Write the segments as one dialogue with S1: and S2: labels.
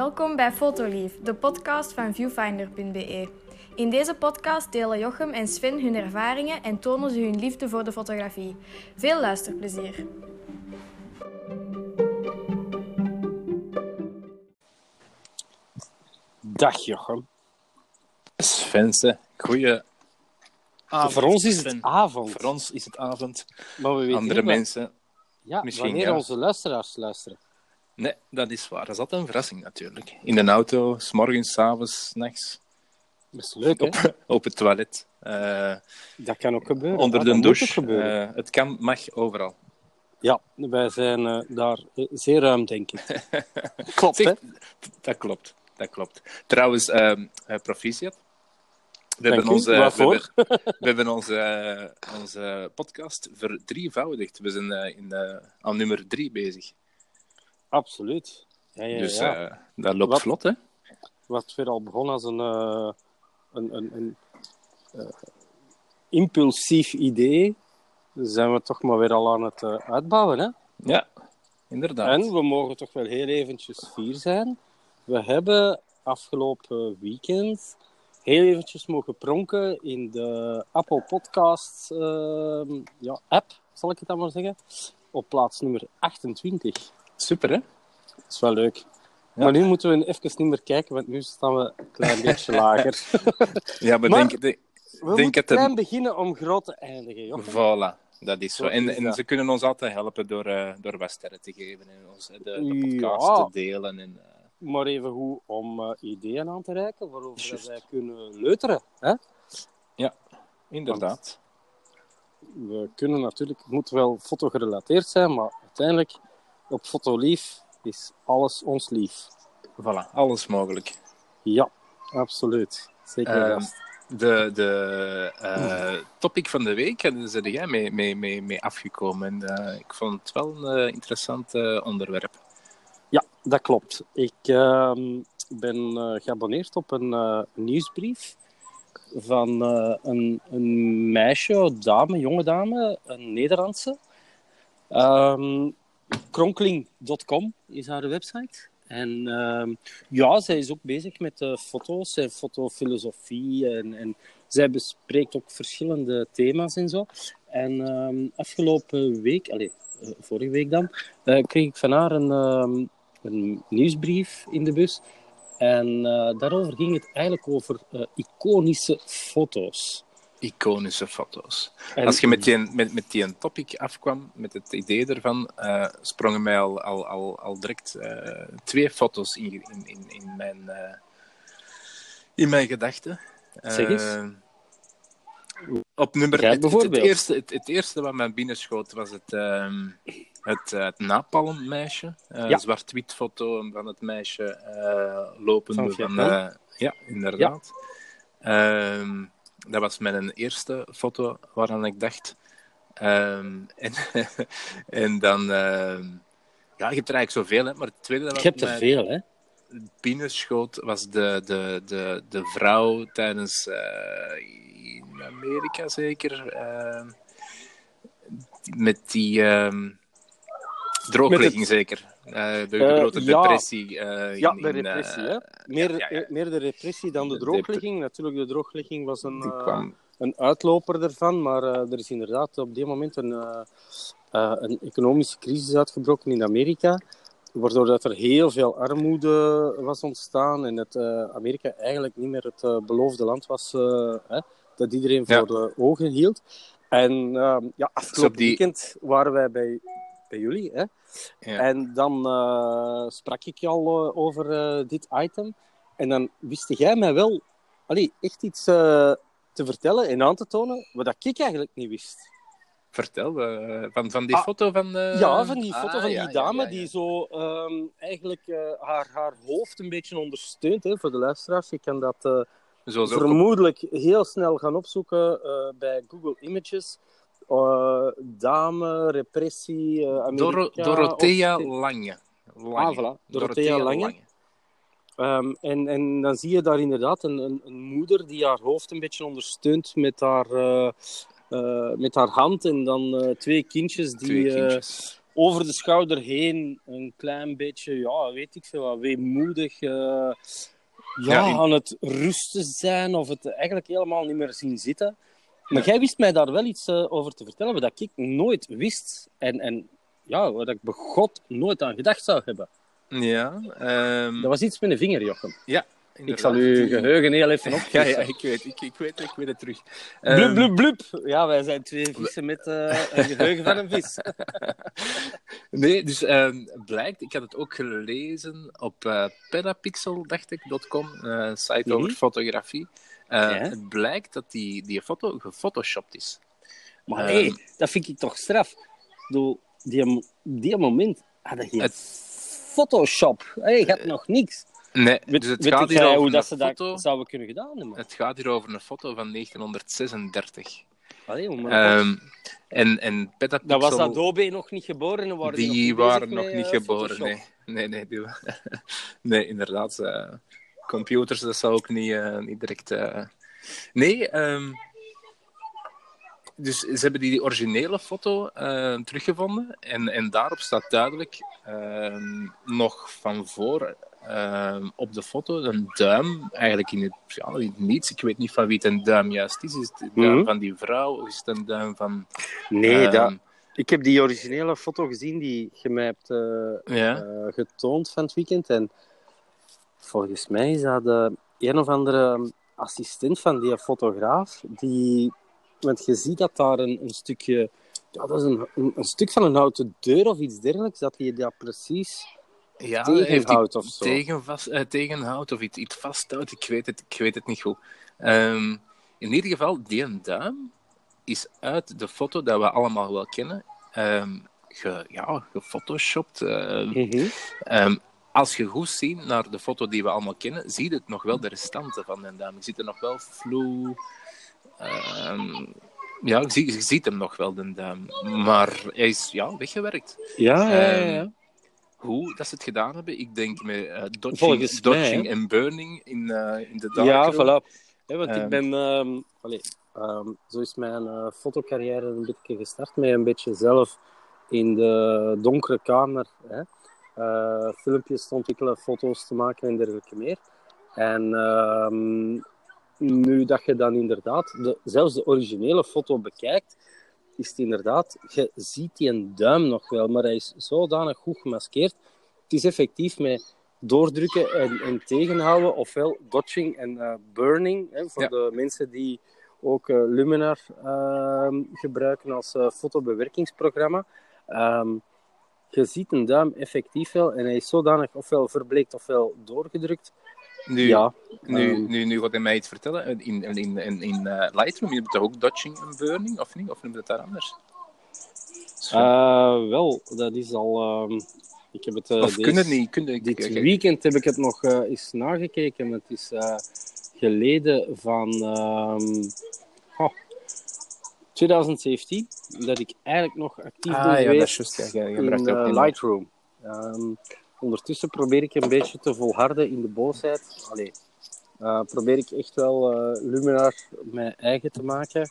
S1: Welkom bij Fotolief, de podcast van viewfinder.be. In deze podcast delen Jochem en Sven hun ervaringen en tonen ze hun liefde voor de fotografie. Veel luisterplezier.
S2: Dag Jochem.
S3: Svense, goeie avond.
S2: Voor ons is het
S3: Sven.
S2: avond.
S3: Voor ons is het avond.
S2: Maar we weten
S3: Andere
S2: niet
S3: mensen.
S2: ja,
S3: misschien,
S2: wanneer
S3: ja.
S2: onze luisteraars luisteren.
S3: Nee, dat is waar. Dat is altijd een verrassing natuurlijk. In de auto, s morgens, s avonds, 's nachts.
S2: Is leuk, hè?
S3: Op, op het toilet. eh,
S2: Dat kan ook gebeuren.
S3: onder
S2: Ah,
S3: de douche.
S2: gebeuren.
S3: Eh, het kan, mag, overal.
S2: ja, wij zijn eh, daar zeer ruim, denk ik. Klopt, hè?
S3: Dat klopt. Dat klopt. Trouwens, proficiat. We hebben, onze, we, hebben, we hebben onze, onze podcast verdrievoudigd. We zijn in, aan nummer drie bezig.
S2: Absoluut. Ja, ja,
S3: dus
S2: ja.
S3: eh, dat loopt
S2: Wat-
S3: vlot, hè?
S2: Wat weer al begon als een, eh, een, een, een eh, impulsief idee, zijn we toch maar weer al aan het uitbouwen, hè?
S3: Ja, inderdaad.
S2: En we mogen toch wel heel eventjes fier zijn. We hebben afgelopen weekend heel eventjes mogen pronken in de Apple Podcast ehm, ja, app, zal ik het dan maar zeggen. Op plaats nummer 28.
S3: Super, hè?
S2: Dat is wel leuk.
S3: Ja.
S2: Maar nu moeten we even niet meer kijken, want nu staan we een klein beetje lager.
S3: Ja, maar,
S2: Maar-
S3: denk,
S2: We
S3: Denk
S2: moeten
S3: het een-
S2: klein beginnen om groot te eindigen, joh.
S3: voilà, dat is zo. En,
S2: is
S3: en ze kunnen ons altijd helpen door, eh, door wat sterren te geven en ons, de, de podcast
S2: Ja.
S3: te delen. En, eh,
S2: Maar even hoe om eh, ideeën aan te reiken waarover
S3: Juist.
S2: wij kunnen leuteren. Hè?
S3: inderdaad.
S2: we kunnen natuurlijk, het moet wel fotogerelateerd zijn, maar uiteindelijk op fotolief is alles ons lief.
S3: Voilà, alles mogelijk.
S2: Ja, absoluut. Zeker vast.
S3: De, de eh, topic van de week, daar ben jij mee, mee, mee, mee afgekomen. En eh, ik vond het wel een eh, interessant onderwerp.
S2: Ja, dat klopt. Ik ehm, ben geabonneerd op een nieuwsbrief van een, een meisje, dame, jonge dame, een Nederlandse. Ehm, Kronkling.com is haar website. En ehm, ja, zij is ook bezig met eh, foto's en fotofilosofie. En, en zij bespreekt ook verschillende thema's en zo. En ehm, afgelopen week, allez, eh, vorige week dan, eh, kreeg ik van haar een, ehm, een nieuwsbrief in de bus. En daarover ging het eigenlijk over iconische foto's.
S3: Iconische foto's.
S2: En-
S3: Als je met die, met, met die topic afkwam, met het idee ervan, eh, sprongen mij al, al, al, al direct eh, twee foto's in, in, in, in mijn, eh, in mijn gedachten.
S2: Zeg eens.
S3: Op nummer... Het, het, het eerste, het, het eerste wat mij binnenschoot was het, ehm het, het napalmmeisje.
S2: Ja.
S3: Zwart-wit foto van het meisje lopende
S2: Van
S3: van... Ja, inderdaad. Ehm, dat was mijn eerste foto waaraan ik dacht. Ehm, en, en dan... ehm, ja, je hebt er eigenlijk zoveel, hè, maar het tweede dat
S2: Je hebt er veel, hè?
S3: binnenschoot was de, de, de, de vrouw tijdens... eh, in Amerika zeker. ehm, met die... drooglegging zeker. Eh, de, de
S2: Eh,
S3: grote
S2: ja.
S3: depressie. eh,
S2: Ja, de repressie, hè? Meer,
S3: ja,
S2: meer de repressie dan de
S3: De
S2: drooglegging. Natuurlijk, de drooglegging was een,
S3: kwam
S2: een uitloper ervan, maar er is inderdaad op dit moment een, een economische crisis uitgebroken in Amerika, waardoor dat er heel veel armoede was ontstaan en dat Amerika eigenlijk niet meer het beloofde land was hè, dat iedereen
S3: Ja.
S2: voor de ogen hield. En ja, afgelopen
S3: die-
S2: weekend waren wij bij, bij jullie, hè?
S3: Ja.
S2: En dan eh, sprak ik je al eh, over eh, dit item. En dan wist jij mij wel allee, echt iets te vertellen en aan te tonen wat dat ik eigenlijk niet wist.
S3: Vertel, van, van die
S2: Ah,
S3: foto van... eh,
S2: ja, van die
S3: ah,
S2: foto van
S3: ja,
S2: die
S3: ja,
S2: dame
S3: ja,
S2: die zo ehm, eigenlijk haar, haar hoofd een beetje ondersteunt. Hè, voor de luisteraars, je kan dat vermoedelijk heel snel gaan opzoeken bij Google Images. Eh, dame, repressie, eh Amerika...
S3: Doro- Dorothea
S2: of-
S3: Lange. Lange.
S2: Ah, voilà. Dorothea Lange. En, en dan zie je daar inderdaad een, een, een moeder die haar hoofd een beetje ondersteunt met haar, eh, met haar hand. En dan twee kindjes die
S3: Twee kindjes.
S2: over de schouder heen een klein beetje, ja, weet ik veel, weemoedig ja,
S3: Ja, in-
S2: aan het rusten zijn of het eigenlijk helemaal niet meer zien zitten. Maar jij wist mij daar wel iets eh, over te vertellen, wat ik nooit wist en, en ja, wat ik begot nooit aan gedacht zou hebben.
S3: Ja, ehm,
S2: Dat was iets met een vinger, Jochem.
S3: ja.
S2: Ik zal uw geheugen heel even
S3: Ja,
S2: opfrissen.
S3: ja, ik weet, ik, ik weet, ik weet het terug.
S2: Blub,
S3: Ehm,
S2: blub, blub. Ja, wij zijn twee vissen met eh, een geheugen van een vis.
S3: Nee, dus ehm, blijkt, ik had het ook gelezen op eh pedapixel, dacht ik, .com, een site over
S2: Mhm.
S3: fotografie. Eh,
S2: Ja.
S3: Het blijkt dat die, die foto gefotoshopt is.
S2: Maar
S3: Ehm.
S2: nee, dat vind ik toch straf. Bedoel, die, die moment had je
S3: Het-
S2: Photoshop. Hey, je had nog niks.
S3: Nee,
S2: Weet,
S3: dus het
S2: weet
S3: gaat hier over
S2: hoe
S3: een
S2: dat ze
S3: foto.
S2: dat zouden kunnen gedaan hebben?
S3: Het gaat hier over een foto van 1936.
S2: Allee,
S3: Ehm, en, en Petapixel,
S2: dat was Adobe nog niet geboren. Waren
S3: die
S2: die nog niet
S3: waren nog
S2: met,
S3: niet
S2: eh,
S3: geboren.
S2: Photoshop?
S3: Nee, nee, nee, die, nee inderdaad. eh, computers, dat zou ook niet, eh, niet direct. eh, Nee, ehm, dus ze hebben die originele foto eh, teruggevonden. En, en daarop staat duidelijk ehm, nog van voor ehm, op de foto een duim. Eigenlijk in het, ja, in het niets. Ik weet niet van wie het een duim juist is. Is het een duim
S2: Mhm.
S3: van die vrouw of is het een duim van.
S2: Nee,
S3: ehm,
S2: dat, ik heb die originele foto gezien die je mij hebt eh,
S3: Ja.
S2: eh, getoond van het weekend. En volgens mij is dat de een of andere assistent van die fotograaf. Die, want je ziet dat daar een, een stukje. Ja, dat is een, een, een stuk van een houten deur of iets dergelijks. Dat hij dat precies
S3: ja, heeft die
S2: tegenhoudt of zo.
S3: tegen vast, eh, tegenhoudt of iets, iets vasthoudt. Ik weet het, ik weet het niet goed. Ehm, in ieder geval, die duim is uit de foto dat we allemaal wel kennen. ehm ge, ja, gefotoshopt. eh,
S2: Mhm.
S3: ehm, als je goed ziet naar de foto die we allemaal kennen, zie je het nog wel de restanten van de duim. Je ziet er nog wel vloe. ehm, ja, je ziet, je ziet hem nog wel, de duim. Maar hij is ja, weggewerkt.
S2: Ja, ja, ja.
S3: Ehm,
S2: ja.
S3: Hoe dat ze het gedaan hebben, ik denk met eh, dodging, dodging en burning in, eh, in de
S2: Ja,
S3: darkroom.
S2: voilà. Want ik
S3: Ehm.
S2: ben... ehm, allee, ehm, zo is mijn eh, fotocarrière een beetje gestart. Met een beetje zelf in de donkere kamer hè, filmpjes te ontwikkelen, foto's te maken en dergelijke meer. En nu dat je dan inderdaad de, zelfs de originele foto bekijkt, is het inderdaad, je ziet die een duim nog wel, maar hij is zodanig goed gemaskeerd. Het is effectief met doordrukken en, en tegenhouden, ofwel dodging en eh, burning, hè, voor
S3: Ja.
S2: de mensen die ook eh, Luminar ehm, gebruiken als eh, fotobewerkingsprogramma. Ehm, je ziet een duim effectief wel en hij is zodanig ofwel verbleekt ofwel doorgedrukt.
S3: Nu,
S2: ja,
S3: nu,
S2: ehm,
S3: nu, nu gaat hij mij iets vertellen. In, in, in, eh, Lightroom, je hebt toch ook dodging en burning, of niet? Of noem je het daar anders?
S2: Eh, wel, dat is al. ehm, ik heb het. eh,
S3: of
S2: deze-
S3: kun het niet? Kun je,
S2: Dit weekend heb ik het nog eh, eens nagekeken, het is eh, geleden van ehm, oh, 2017 dat ik eigenlijk nog actief
S3: Ah,
S2: ben
S3: ja, dat is juist. Ja,
S2: in
S3: bracht het ook in.
S2: Lightroom. Ehm, ondertussen probeer ik een beetje te volharden in de boosheid. Allee, eh, probeer ik echt wel eh, Luminar mijn eigen te maken.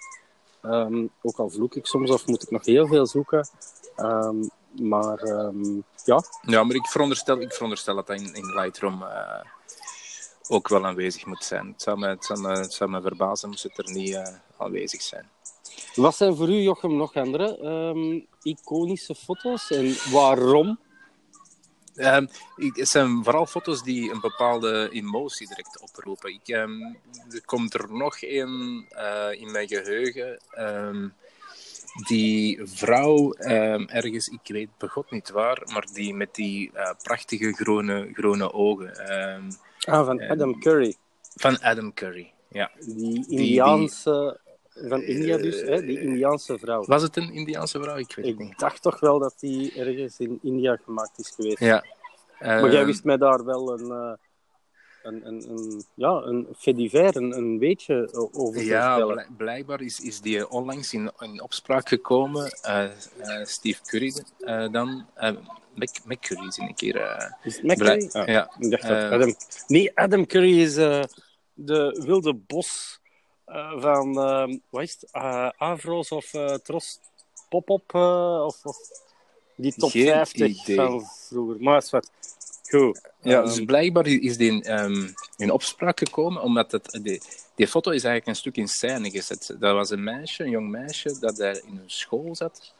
S2: Ehm, ook al vloek ik soms of moet ik nog heel veel zoeken. Ehm, maar ehm, ja,
S3: Ja, maar ik veronderstel, ik veronderstel dat dat in, in Lightroom eh, ook wel aanwezig moet zijn. Het zou me, het zou me, het zou me verbazen moest het er niet aanwezig zijn.
S2: Wat zijn voor u, Jochem, nog andere iconische foto's en waarom?
S3: Ik- het zijn vooral foto's die een bepaalde emotie direct oproepen. Ik, ehm, er komt er nog één eh, in mijn geheugen. ehm, die vrouw ergens, ik weet begot niet waar, maar die met die eh, prachtige groene, groene ogen.
S2: Ah, van Adam Curry.
S3: van Adam Curry. Ja.
S2: Die Indiaanse... Van India dus, hè? Die Indiaanse vrouw.
S3: Was het een Indiaanse vrouw? Ik weet niet.
S2: Ik dacht toch wel dat die ergens in India gemaakt is geweest.
S3: Ja.
S2: Maar jij
S3: Ehm,
S2: wist mij daar wel een, eh, een, een, een, ja, een fait divers, een, een beetje over te
S3: Ja, bl- blijkbaar is, is die onlangs in, in opspraak gekomen. eh, eh, Steve Curry eh, dan. eh Mac, Mac Curry is een keer. eh,
S2: Is het
S3: blij-
S2: Ah,
S3: ja.
S2: ik dacht dat
S3: Eh,
S2: Adam... Nee, Adam Curry is eh, de wilde bos eh, van, eh, wat is het, Eh, Avro's of eh Tros Pop-Up, eh, of, of die top
S3: Geen
S2: 50
S3: idee.
S2: van vroeger. Maar is wat. Goed.
S3: Ja,
S2: Ehm,
S3: dus blijkbaar is die ehm, in opspraak gekomen, omdat het, die, die foto is eigenlijk een stuk in scène gezet. Dat was een meisje, een jong meisje, dat daar in een school zat.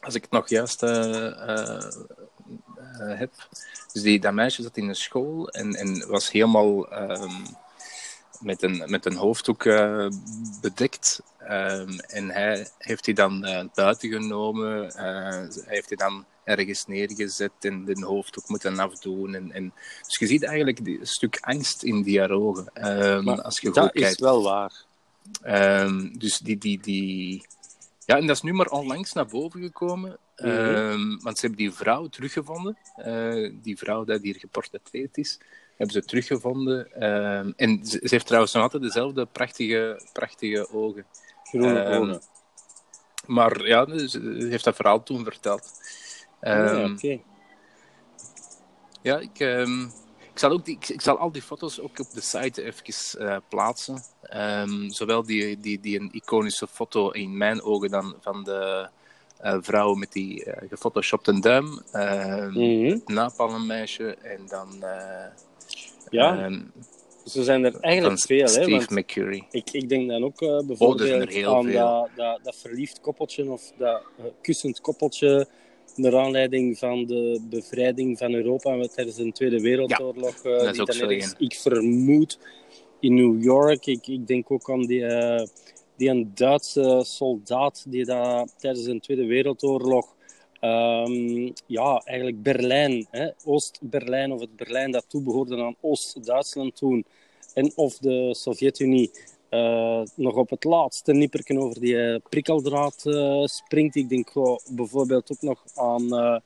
S3: Als ik het nog juist eh, eh, eh, heb. Dus die, dat meisje zat in een school en, en was helemaal ehm, met, een, met een hoofddoek eh, bedekt. Ehm, en hij heeft die dan eh, buiten genomen. eh, hij heeft die dan ergens neergezet en de hoofddoek moeten afdoen. En, en, dus je ziet eigenlijk die- een stuk angst in die ogen.
S2: maar
S3: als je
S2: dat is
S3: kijkt.
S2: wel waar.
S3: Ehm, dus die, die, die... Ja, en dat is nu maar onlangs naar boven gekomen.
S2: Mhm.
S3: Want ze hebben die vrouw teruggevonden. Eh, die vrouw die hier geportretteerd is. Hebben ze teruggevonden. Ehm, en ze, ze heeft trouwens nog altijd dezelfde prachtige, prachtige ogen.
S2: Groene
S3: Ehm,
S2: ogen.
S3: Maar ja, ze heeft dat verhaal toen verteld.
S2: Ja,
S3: Ehm,
S2: oké.
S3: ja, ik, ik, zal ook die, ik, ik zal al die foto's ook op de site even eh, plaatsen. Zowel die, die, die een iconische foto in mijn ogen dan van de eh, vrouw met die eh gefotoshopte duim. ehm
S2: Mhm.
S3: Het napalmmeisje en dan...
S2: Ja,
S3: ehm,
S2: zo zijn er eigenlijk veel. Hè,
S3: Steve
S2: want
S3: McCurry.
S2: ik, ik denk dan ook eh,
S3: Oh,
S2: bijvoorbeeld aan dat, dat, dat verliefd koppeltje of dat eh, kussend koppeltje naar aanleiding van de bevrijding van Europa tijdens de Tweede Wereldoorlog. eh,
S3: dat is ook
S2: ik vermoed in New York. Ik, ik denk ook aan die, die een Duitse soldaat die dat tijdens de Tweede Wereldoorlog ehm, ja, eigenlijk Berlijn, Oost-Berlijn of het Berlijn dat toebehoorde aan Oost-Duitsland toen, en of de Sovjet-Unie eh, nog op het laatste nipperken over die eh, prikkeldraad eh, springt. Ik denk bijvoorbeeld ook nog aan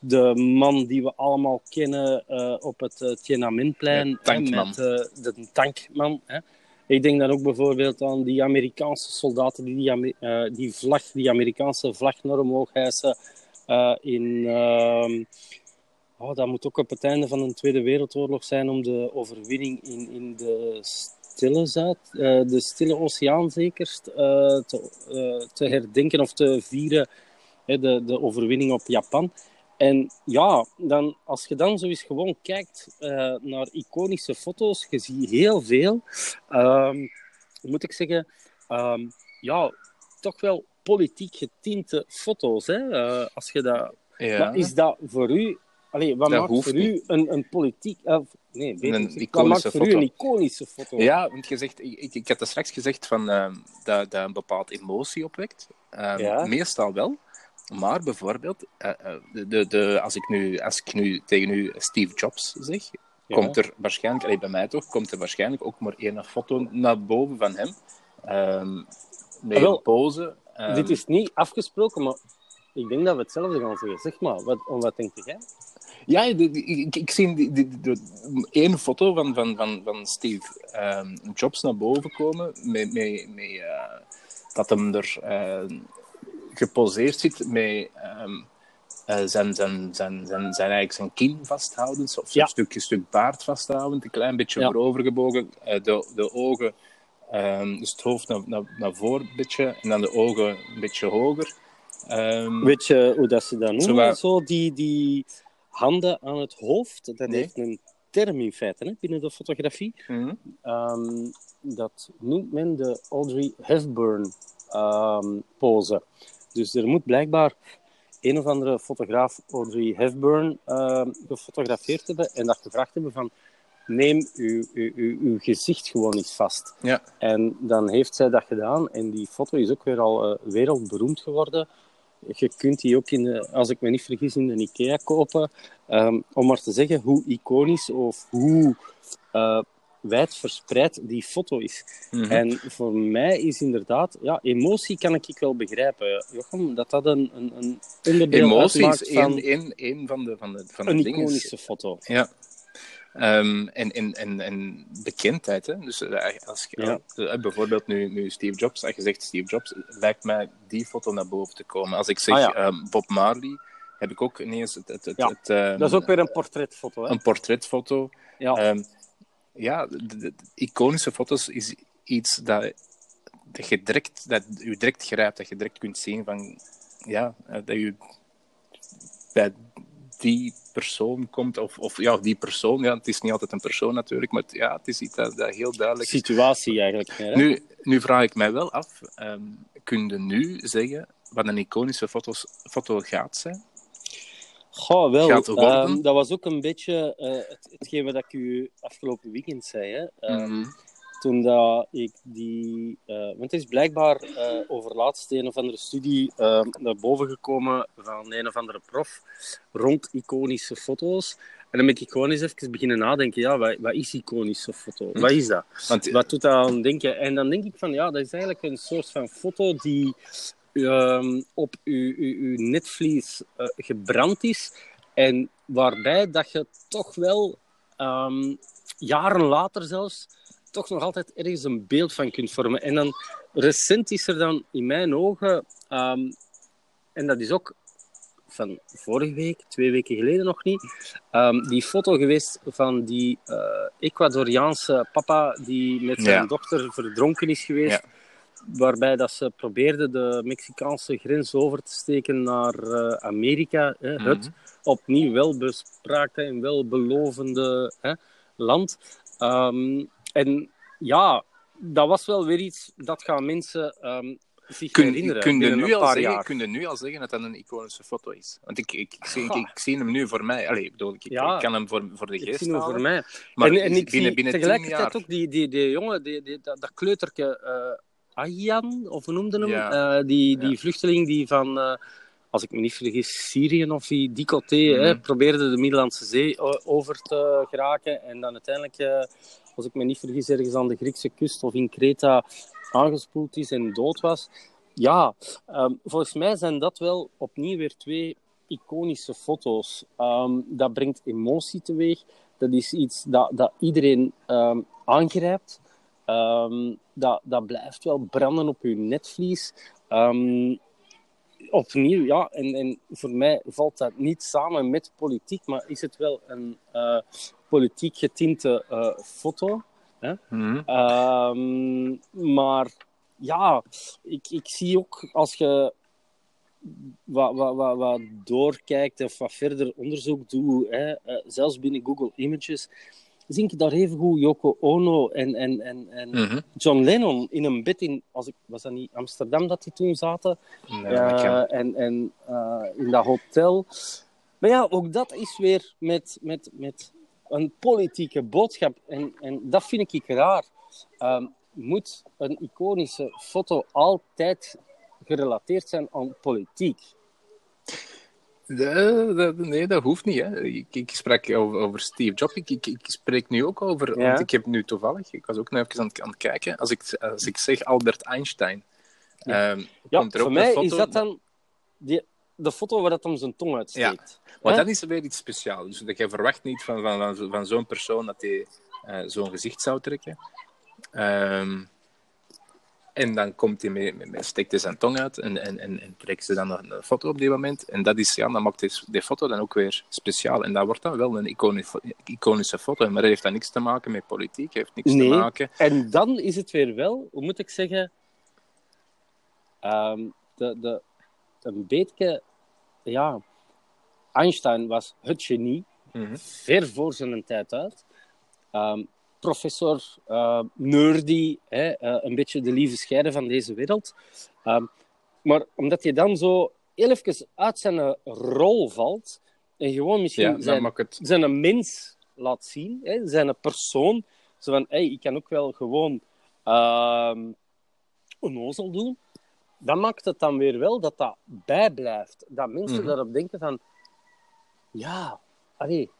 S2: de man die we allemaal kennen op het uh, Tiananmenplein.
S3: Tankman.
S2: Met, de tankman. Hè. Ik denk dan ook bijvoorbeeld aan die Amerikaanse soldaten die die, die vlag, die Amerikaanse vlag naar omhoog hijsen eh, in... ehm, Oh, dat moet ook op het einde van de Tweede Wereldoorlog zijn om de overwinning in, in de Stille Zuid, eh, de Stille Oceaan zeker, eh, te, te herdenken of te vieren, hè, de, de overwinning op Japan. En ja, dan, als je dan zo eens gewoon kijkt naar iconische foto's, je ziet heel veel, ehm, moet ik zeggen, ehm, ja, toch wel politiek getinte foto's. Hè? Eh, als je dat
S3: Ja.
S2: maar is dat voor u... Allee, wat
S3: Dat
S2: maakt voor u een, een politiek... eh, nee,
S3: Een
S2: wat
S3: iconische
S2: maakt voor u
S3: foto.
S2: een iconische foto?
S3: Ja, want je zegt, ik, ik, ik had er straks gezegd van, ehm, dat dat een bepaald emotie opwekt. Ehm,
S2: Ja.
S3: Meestal wel. Maar bijvoorbeeld, eh, eh, de, de, de, als, ik nu, als ik nu tegen u Steve Jobs zeg,
S2: Ja.
S3: komt er waarschijnlijk, allee, bij mij toch, komt er waarschijnlijk ook maar één foto naar boven van hem. Ehm met
S2: Ah, wel.
S3: een pose. Ehm,
S2: Dit is niet afgesproken, maar ik denk dat we hetzelfde gaan zeggen. Zeg maar, wat, om wat denk jij?
S3: Ja, ik, ik zie één foto van, van, van, van Steve ehm, Jobs naar boven komen. Met, met, met, eh, dat hem er eh, geposeerd zit met ehm, eh, zijn, zijn, zijn, zijn, zijn, eigenlijk zijn kin vasthoudend. Of
S2: Ja.
S3: een stuk, baard vasthoudend. Een klein beetje
S2: Ja.
S3: voorovergebogen. de, de ogen, ehm, dus het hoofd naar, naar, naar voren een beetje. En dan de ogen een beetje hoger. Ehm,
S2: Weet je hoe dat ze dat noemen?
S3: Zo waar-
S2: Zo die, die handen aan het hoofd. Dat
S3: Nee.
S2: heeft een term in feite hè, binnen de fotografie.
S3: mhm.
S2: Ehm, dat noemt men de Audrey Hepburn ehm, pose. Dus er moet blijkbaar een of andere fotograaf Audrey Hepburn gefotografeerd hebben en dat gevraagd hebben van neem uw, uw, uw, uw gezicht gewoon eens vast.
S3: Ja.
S2: En dan heeft zij dat gedaan en die foto is ook weer al eh, wereldberoemd geworden. Je kunt die ook, in de, als ik me niet vergis, in de IKEA kopen. Ehm, om maar te zeggen hoe iconisch of hoe eh, wijd verspreid die foto is.
S3: Mhm.
S2: En voor mij is inderdaad, ja, emotie kan ik wel begrijpen, Jochem, dat dat een, een, een onderdeel
S3: Emotie
S2: uitmaakt
S3: is
S2: van
S3: één, één, één van de, van de, van de
S2: een iconische foto.
S3: Ja. Ehm, en, en, en, en bekendheid. Hè? Dus eh, als je,
S2: Ja.
S3: eh, bijvoorbeeld nu, nu Steve Jobs, als je zegt Steve Jobs, lijkt mij die foto naar boven te komen. Als ik zeg
S2: Ah, ja.
S3: ehm, Bob Marley, heb ik ook ineens het, het, het,
S2: Ja,
S3: het, ehm,
S2: Dat is ook weer een portretfoto. Hè?
S3: een portretfoto.
S2: Ja.
S3: Ja, de, iconische foto's is iets dat, dat je direct, dat u direct grijpt, dat je direct kunt zien van, ja, eh, dat je bij die persoon komt, of, of ja, die persoon, ja, het is niet altijd een persoon natuurlijk, maar het, ja, het is iets dat, dat heel duidelijk is.
S2: Situatie eigenlijk. Hè?
S3: Nu, nu vraag ik mij wel af, ehm kun je nu zeggen wat een iconische foto's, foto gaat zijn?
S2: Goh, wel. Ehm, dat was ook een beetje eh, het, hetgeen wat ik u afgelopen weekend zei. Hè? Ehm,
S3: Mhm.
S2: Toen dat ik die... eh, want het is blijkbaar eh over laatst een of andere studie eh, naar boven gekomen van een of andere prof rond iconische foto's. En dan ben ik gewoon eens even beginnen nadenken. Ja, wat, wat is iconische foto? Wat is dat?
S3: Want,
S2: Wat doet dat aan denken? En dan denk ik van, ja, dat is eigenlijk een soort van foto die ehm, op uw, uw, uw netvlies gebrand is. En waarbij dat je toch wel, ehm, jaren later zelfs, toch nog altijd ergens een beeld van kunt vormen. En dan, recent is er dan in mijn ogen, ehm, en dat is ook van vorige week, twee weken geleden nog niet, ehm, die foto geweest van die eh, Ecuadoriaanse papa die met zijn
S3: Ja.
S2: dochter verdronken is geweest. Waarbij dat ze probeerden de Mexicaanse grens over te steken naar eh, Amerika. Hè, Het
S3: Mhm.
S2: opnieuw welbespraakte en welbelovende hè, land. Ehm, en ja, dat was wel weer iets dat gaan mensen ehm, zich
S3: Kun,
S2: herinneren
S3: kun, je nu
S2: een
S3: al zeggen,
S2: jaar.
S3: kun je nu al zeggen dat dat een iconische foto is? Want ik, ik, ik, zie, ik, ik zie hem nu voor mij. Allee, ik, bedoel, ik,
S2: Ja.
S3: ik kan hem voor, voor de
S2: Ik
S3: geest
S2: zie hem voor mij.
S3: Maar
S2: en, en ik
S3: binnen,
S2: zie
S3: binnen
S2: tegelijkertijd ook die, die, die jongen, die, die, dat, dat kleuterke Ayaan, of hoe noemden hem?
S3: Ja.
S2: Eh, die, die
S3: Ja.
S2: vluchteling die van, eh, als ik me niet vergis, Syrië of die, die coté,
S3: Mhm.
S2: hè, probeerde de Middellandse Zee over te geraken. En dan uiteindelijk, als ik me niet vergis, ergens aan de Griekse kust of in Kreta aangespoeld is en dood was. Ja, ehm, volgens mij zijn dat wel opnieuw weer twee iconische foto's. Ehm, dat brengt emotie teweeg. Dat is iets dat, dat iedereen ehm, aangrijpt. Dat, dat blijft wel branden op uw netvlies. Opnieuw, ja. En, en voor mij valt dat niet samen met politiek, maar is het wel een eh, politiek getinte eh, foto.
S3: Mhm.
S2: Ehm, maar ja, ik, ik zie ook als je wat, wat, wat, wat doorkijkt of wat verder onderzoek doet, hè, eh, zelfs binnen Google Images, zie ik daar even goed Yoko Ono en, en, en, en
S3: Mhm.
S2: John Lennon in een bed in, als ik, was dat niet Amsterdam dat die toen zaten?
S3: Kan.
S2: Eh, en en eh, in dat hotel. Maar ja, ook dat is weer met, met, met een politieke boodschap. En, en dat vind ik raar. Ehm, moet een iconische foto altijd gerelateerd zijn aan politiek?
S3: Nee, dat, nee, dat hoeft niet. Hè. Ik, ik sprak over, over Steve Jobs. Ik, ik, ik spreek nu ook over.
S2: Ja.
S3: Want ik heb nu toevallig. Ik was ook nog even aan het, aan het kijken. Als ik, als ik zeg Albert Einstein.
S2: Ja.
S3: ehm,
S2: Ja,
S3: komt er
S2: voor mij
S3: foto,
S2: is dat dan die, de foto waar dat om zijn tong uitsteekt.
S3: Maar
S2: Hè?
S3: dat is weer iets speciaals. Dus dat je verwacht niet van, van, van, van zo'n persoon dat hij eh, zo'n gezicht zou trekken. Ehm, en dan komt hij mee, steekt hij zijn tong uit en, en, en, en trekt ze dan een, een foto op die moment. En dat is, ja, dan maakt die, die foto dan ook weer speciaal. En dat wordt dan wel een iconisch, iconische foto. Maar dat heeft dan niks te maken met politiek, heeft niks
S2: Nee.
S3: te maken.
S2: En dan is het weer wel, hoe moet ik zeggen, ehm, de, de, een beetje, ja, Einstein was het genie,
S3: Mhm.
S2: ver voor zijn tijd uit. Ehm, professor, eh, nerdy, hè, eh, een beetje de lieve scheiden van deze wereld. Ehm, maar omdat je dan zo heel even uit zijn rol valt en gewoon misschien
S3: Ja,
S2: zijn
S3: het...
S2: zijn een mens laat zien, hè, zijn een persoon. Zo van, hey, ik kan ook wel gewoon ehm onnozel doen. Dan maakt het dan weer wel dat dat bijblijft. Dat mensen
S3: Mhm.
S2: daarop denken van, ja, allee,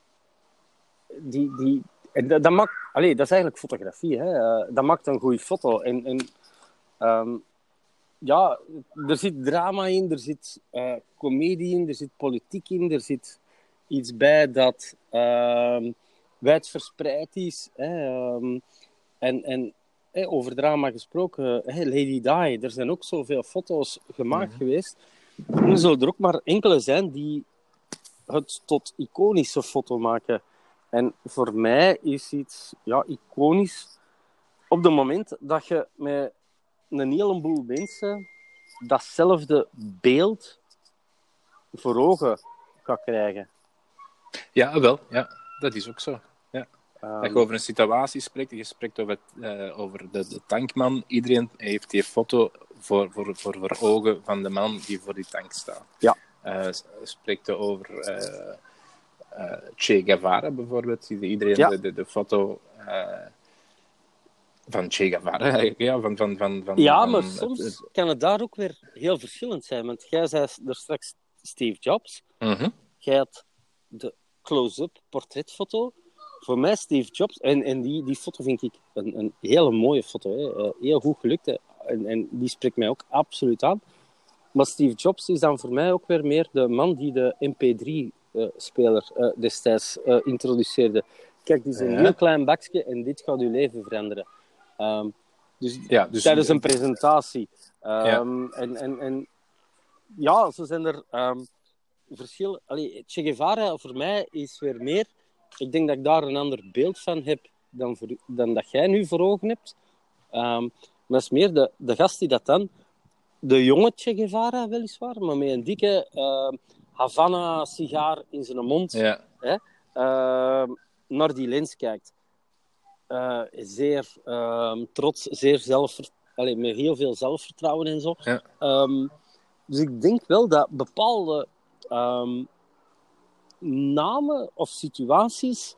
S2: die, die, en dat, dat maakt, allee, dat is eigenlijk fotografie, hè. Eh, dat maakt een goede foto. En, en ehm, ja, er zit drama in, er zit eh comedie in, er zit politiek in, er zit iets bij dat ehm wijdverspreid is. Hè, ehm, en en over drama gesproken, Lady Di, er zijn ook zoveel foto's gemaakt geweest. Er zullen er ook maar enkele zijn die het tot iconische foto maken. En voor mij is iets ja, iconisch op het moment dat je met een heleboel mensen datzelfde beeld voor ogen gaat krijgen.
S3: Ja, wel. Ja, dat is ook zo. Ja.
S2: Ehm,
S3: Dat je over een situatie spreekt, je spreekt over, eh, over de, de tankman. Iedereen heeft die foto voor, voor, voor, voor ogen van de man die voor die tank staat.
S2: Ja.
S3: S- spreekt er over eh, Che Guevara bijvoorbeeld. Iedereen
S2: Ja.
S3: de, de, de foto eh, van Che Guevara. Ja, van, van, van, van,
S2: ja, maar soms
S3: het-
S2: kan het daar ook weer heel verschillend zijn. Want jij zei er straks Steve Jobs.
S3: Mhm.
S2: Jij had de close-up portretfoto. Voor mij Steve Jobs. En, en die, die foto vind ik een, een hele mooie foto. Hè. Eh, heel goed gelukt. Hè. En, en die spreekt mij ook absoluut aan. Maar Steve Jobs is dan voor mij ook weer meer de man die de MP3-speler eh, destijds eh, introduceerde. Kijk, dit is een
S3: Ja.
S2: heel klein bakje en dit gaat uw leven veranderen. Ehm, dus,
S3: Ja, dus-
S2: tijdens een presentatie. Ehm, en, en, en ja, zo zijn er ehm, verschillen. Allee, Che Guevara voor mij is weer meer. Ik denk dat ik daar een ander beeld van heb dan, voor, dan dat jij nu voor ogen hebt. Maar dat is meer de, de gast die dat dan. De jonge Che Guevara, weliswaar, maar met een dikke Havana-sigaar in zijn mond
S3: Ja.
S2: ehm, naar die lens kijkt. Eh, zeer ehm, trots, zeer. Allee, met heel veel zelfvertrouwen en zo.
S3: Ja.
S2: Ehm, dus ik denk wel dat bepaalde namen of situaties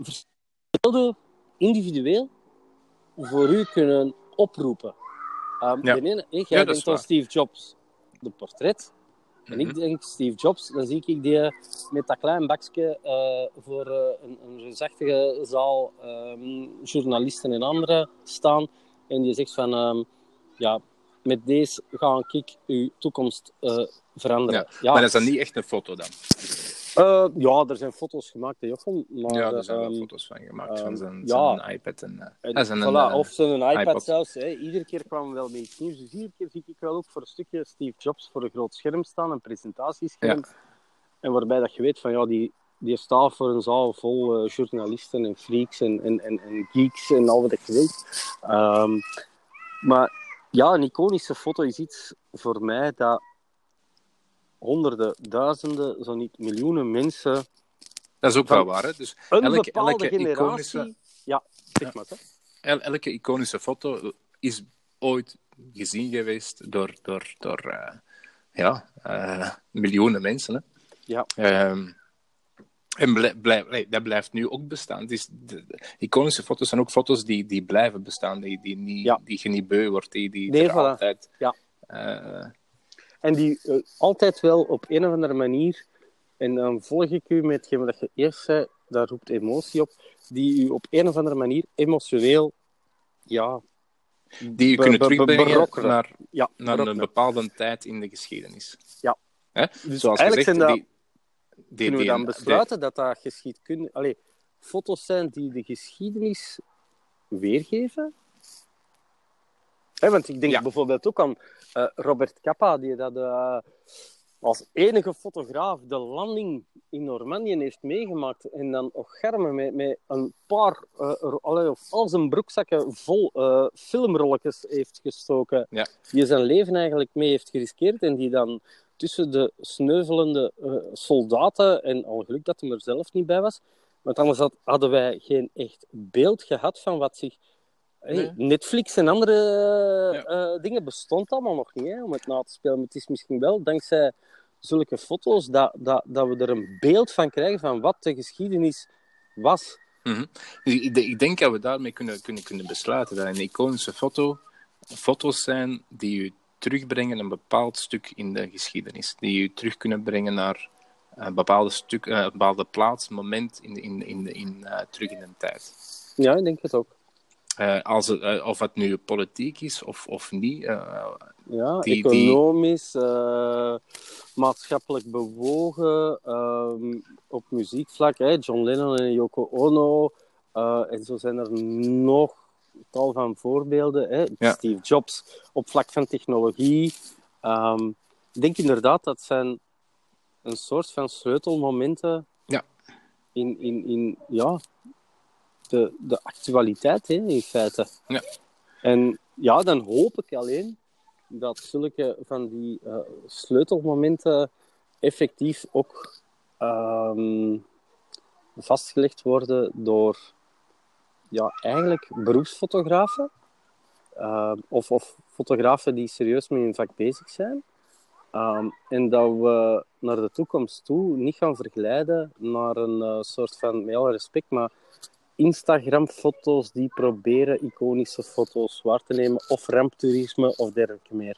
S2: verschillende individueel voor u kunnen oproepen. Ehm
S3: Ja.
S2: de ene, jij
S3: Ja,
S2: denkt aan. Steve Jobs, de portret. En ik
S3: Mhm.
S2: denk Steve Jobs, dan zie ik die met dat klein bakje eh, voor eh, een, een zaal ehm, journalisten en anderen staan. En die zegt van, ehm, ja, met deze ga ik uw toekomst eh, veranderen.
S3: Ja,
S2: Ja,
S3: Maar dat is dan niet echt een foto dan?
S2: Eh, ja, er zijn foto's gemaakt, hè. Maar,
S3: ja, daar zijn wel
S2: ehm,
S3: foto's van gemaakt,
S2: ehm,
S3: van zijn,
S2: ja.
S3: zijn iPad. En, eh,
S2: En,
S3: ah, zijn
S2: voilà,
S3: een, eh,
S2: of zijn iPad,
S3: iPod.
S2: zelfs. Hè. Iedere keer kwamen we wel met iets nieuws. Dus iedere keer zie ik wel ook voor een stukje Steve Jobs voor een groot scherm staan, een presentatiescherm. En waarbij dat je weet van ja, die, die staat voor een zaal vol journalisten en freaks en, en, en, en geeks en al wat ik weet. Ehm, maar ja, een iconische foto is iets voor mij dat honderden, duizenden, zo niet miljoenen mensen
S3: Dat is ook wel waar. Hè? Dus
S2: een
S3: Elke-
S2: bepaalde
S3: elke
S2: generatie...
S3: iconische-
S2: Ja, zeg maar.
S3: El- elke iconische foto is ooit gezien geweest door, door, door eh, ja, eh, miljoenen mensen. Hè?
S2: Ja.
S3: Ehm, en blij- dat blijft nu ook bestaan. Het is, de, de iconische foto's zijn ook foto's die, die blijven bestaan, die, die, niet,
S2: Ja.
S3: die je niet beu wordt, die, die
S2: Nee, voilà.
S3: altijd...
S2: Ja.
S3: eh,
S2: En die eh, altijd wel op een of andere manier, en dan volg ik u met hetgeen wat je eerst zei, daar roept emotie op, die u op een of andere manier emotioneel, ja...
S3: die
S2: be-
S3: kunnen terugbrengen naar,
S2: ja
S3: naar een bepaalde tijd in de geschiedenis.
S2: Ja.
S3: Hè?
S2: Dus
S3: Zoals
S2: eigenlijk
S3: gezegd,
S2: zijn dat,
S3: die, die,
S2: kunnen we dan besluiten dat dat geschiedkunde... Allee, foto's zijn die de geschiedenis weergeven? Hè, want ik denk
S3: Ja.
S2: bijvoorbeeld ook aan eh, Robert Capa, die dat eh, als enige fotograaf de landing in Normandië heeft meegemaakt. En dan Ocharme met, met een paar, eh, of al zijn broekzakken vol filmrolletjes heeft gestoken.
S3: Ja.
S2: Die zijn leven eigenlijk mee heeft geriskeerd. En die dan tussen de sneuvelende soldaten, en al geluk dat hij er zelf niet bij was, want anders had, hadden wij geen echt beeld gehad van wat zich...
S3: Nee.
S2: Netflix en andere
S3: Ja.
S2: eh, dingen bestond allemaal nog niet hè, om het na te spelen. Maar het is misschien wel dankzij zulke foto's dat, dat, dat we er een beeld van krijgen van wat de geschiedenis was.
S3: Mhm. Dus ik, ik denk dat we daarmee kunnen, kunnen, kunnen besluiten dat een iconische foto foto's zijn die u terugbrengen een bepaald stuk in de geschiedenis. Die u terug kunnen brengen naar een bepaalde, stuk, eh, een bepaalde plaats, moment in, in, in, in, eh, terug in een tijd.
S2: Ja, ik denk het ook.
S3: Eh, als het, eh, of het nu politiek is of, of niet. eh,
S2: Ja,
S3: Die-
S2: economisch, maatschappelijk bewogen, ehm, op muziekvlak. Hè, John Lennon en Yoko Ono. en zo zijn er nog tal van voorbeelden. Hè.
S3: Ja.
S2: Steve Jobs op vlak van technologie. Ehm, ik denk inderdaad dat zijn een soort van sleutelmomenten
S3: Ja.
S2: in, in, in ja, de, de actualiteit, hè, in feite.
S3: Ja.
S2: En ja, dan hoop ik alleen dat zulke van die eh, sleutelmomenten effectief ook ehm, vastgelegd worden door ja, eigenlijk beroepsfotografen. Ehm, of, of fotografen die serieus met hun vak bezig zijn. Ehm, en dat we naar de toekomst toe niet gaan verglijden naar een eh, soort van, met alle respect, maar Instagram-foto's die proberen iconische foto's waar te nemen, of ramptoerisme of dergelijke meer.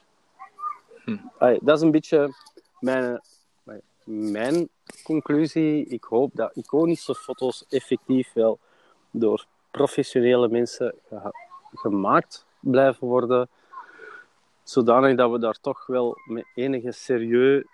S3: Hm.
S2: Allee, dat is een beetje mijn, mijn conclusie. Ik hoop dat iconische foto's effectief wel door professionele mensen ge- gemaakt blijven worden, zodanig dat we daar toch wel met enige serieus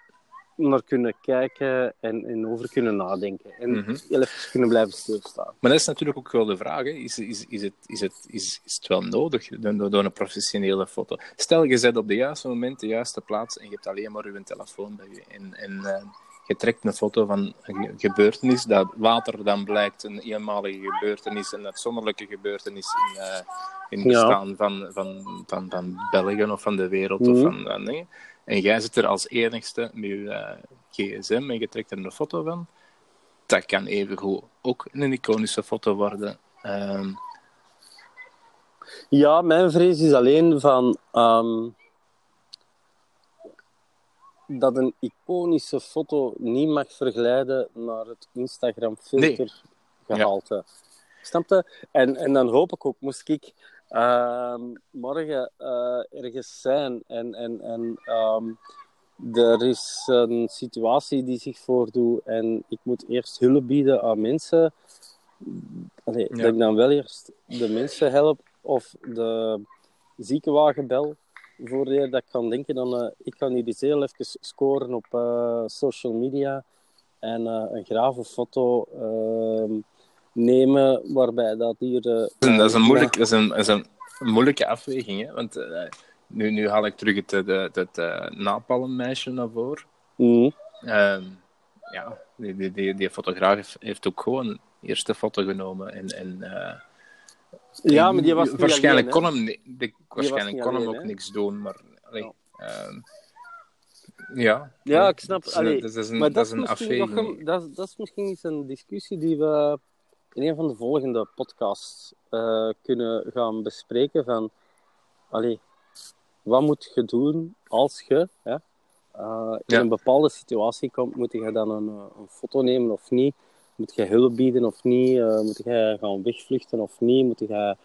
S2: naar kunnen kijken en, en over kunnen nadenken. En
S3: Mhm.
S2: heel even kunnen blijven stilstaan.
S3: Maar dat is natuurlijk ook wel de vraag. Hè. Is, is, is, het, is, het, is, is het wel nodig door, door een professionele foto? Stel, je zet op de juiste moment, de juiste plaats en je hebt alleen maar je telefoon bij je. En, en eh, je trekt een foto van een gebeurtenis dat later dan blijkt een eenmalige gebeurtenis, een uitzonderlijke gebeurtenis in, eh in het
S2: Ja.
S3: bestaan van, van, van, van België of van de wereld. Of
S2: Mhm.
S3: van, van dingen. En jij zit er als enigste met je eh, gsm en je trekt er een foto van dat kan evengoed ook een iconische foto worden. Ehm,
S2: Ja, mijn vrees is alleen van ehm, dat een iconische foto niet mag verglijden naar het Instagram-filter gehalte. Snap je? En, en dan hoop ik ook, moest ik morgen eh, ergens zijn en, en, en ehm, er is een situatie die zich voordoet en ik moet eerst hulp bieden aan mensen. Allee,
S3: Ja.
S2: Dat ik dan wel eerst de mensen help of de ziekenwagen bel. Voordat ik kan denken, dan, eh, ik kan hier eens heel even scoren op eh, social media en een grave foto ehm, nemen waarbij dat hier... eh,
S3: dat, is een moeilijk, dat, is een, dat is een moeilijke afweging. Hè? Want eh, nu, nu haal ik terug het, het, het, eh, napalmmeisje naar voren. Ehm, ja, die, die, die, die fotograaf heeft ook gewoon een eerste foto genomen. En, en,
S2: Ja, maar die was
S3: waarschijnlijk
S2: alleen,
S3: kon hem, die, waarschijnlijk kon hem
S2: alleen,
S3: ook
S2: hè?
S3: niks doen, maar allee,
S2: Ja.
S3: ehm, ja.
S2: Ja, ik snap.
S3: Dat is, een-
S2: Allee,
S3: dat is een,
S2: maar
S3: dat is een
S2: misschien
S3: afweging.
S2: nog een- dat, is- dat is misschien eens een discussie die we in een van de volgende podcasts eh, kunnen gaan bespreken. Van, allee, wat moet je doen als je hè, eh, in
S3: Ja.
S2: een bepaalde situatie komt? Moet je dan een, eh, een foto nemen of niet? Moet je hulp bieden of niet? Moet je gaan wegvluchten of niet? Moet je,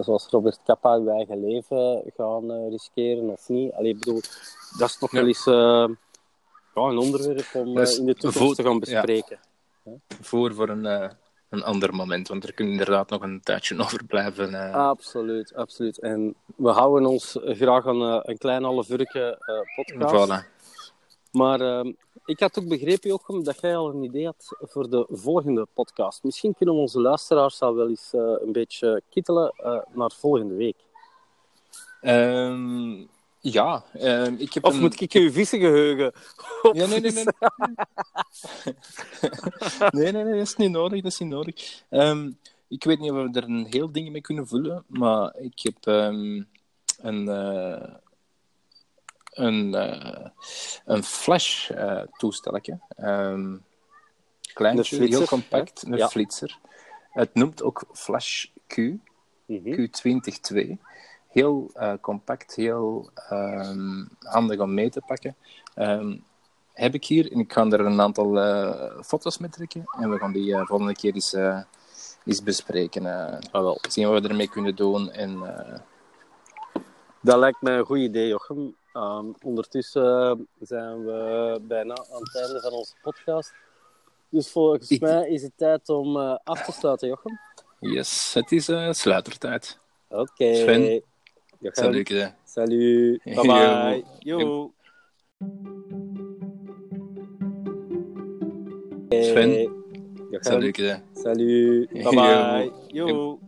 S2: zoals Robert Kappa, je eigen leven gaan riskeren of niet? Allee, ik bedoel, dat is
S3: Ja.
S2: wel eens ja, een onderwerp om
S3: is
S2: in de toekomst te gaan bespreken.
S3: voor voor een, een ander moment, want er kunnen inderdaad nog een tijdje over blijven. eh.
S2: Absoluut, absoluut. En we houden ons graag aan eh, een klein half uurtje eh, podcast.
S3: voilà.
S2: Maar ehm, ik had ook begrepen, Jochem, dat jij al een idee had voor de volgende podcast. Misschien kunnen we onze luisteraars al wel eens een beetje kittelen naar volgende week.
S3: Ehm, ja, ehm, ik heb
S2: Of
S3: een-
S2: moet ik je vissengeheugen
S3: Ja, nee, nee, nee. nee, nee, nee, dat is niet nodig. Dat is niet nodig. Ehm, ik weet niet of we er een heel ding mee kunnen vullen, maar ik heb ehm, een, eh, een, eh, een flash eh toestelletje. Ehm kleintje,
S2: flitser,
S3: heel compact,
S2: hè?
S3: een
S2: Ja.
S3: flitser. Het noemt ook Flash Q.
S2: Mhm.
S3: Q20-2. Heel eh, compact, heel ehm, handig om mee te pakken. Ehm, heb ik hier en ik ga er een aantal eh, foto's mee trekken en we gaan die eh, volgende keer eens, eens bespreken.
S2: Ah, wel.
S3: zien wat we ermee kunnen doen. En,
S2: Dat lijkt mij een goed idee, Jochem. Ehm, ondertussen zijn we bijna aan het einde van onze podcast. Dus volgens mij is het tijd om af te sluiten, Jochem.
S3: yes, het is sluitertijd.
S2: Oké.
S3: Salut. eh.
S2: Salut. Bye bye.
S3: Yo.
S2: Yo.
S3: Sven.
S2: Jochem.
S3: Salut.
S2: Salut. Bye
S3: Yo.
S2: bye. Yo.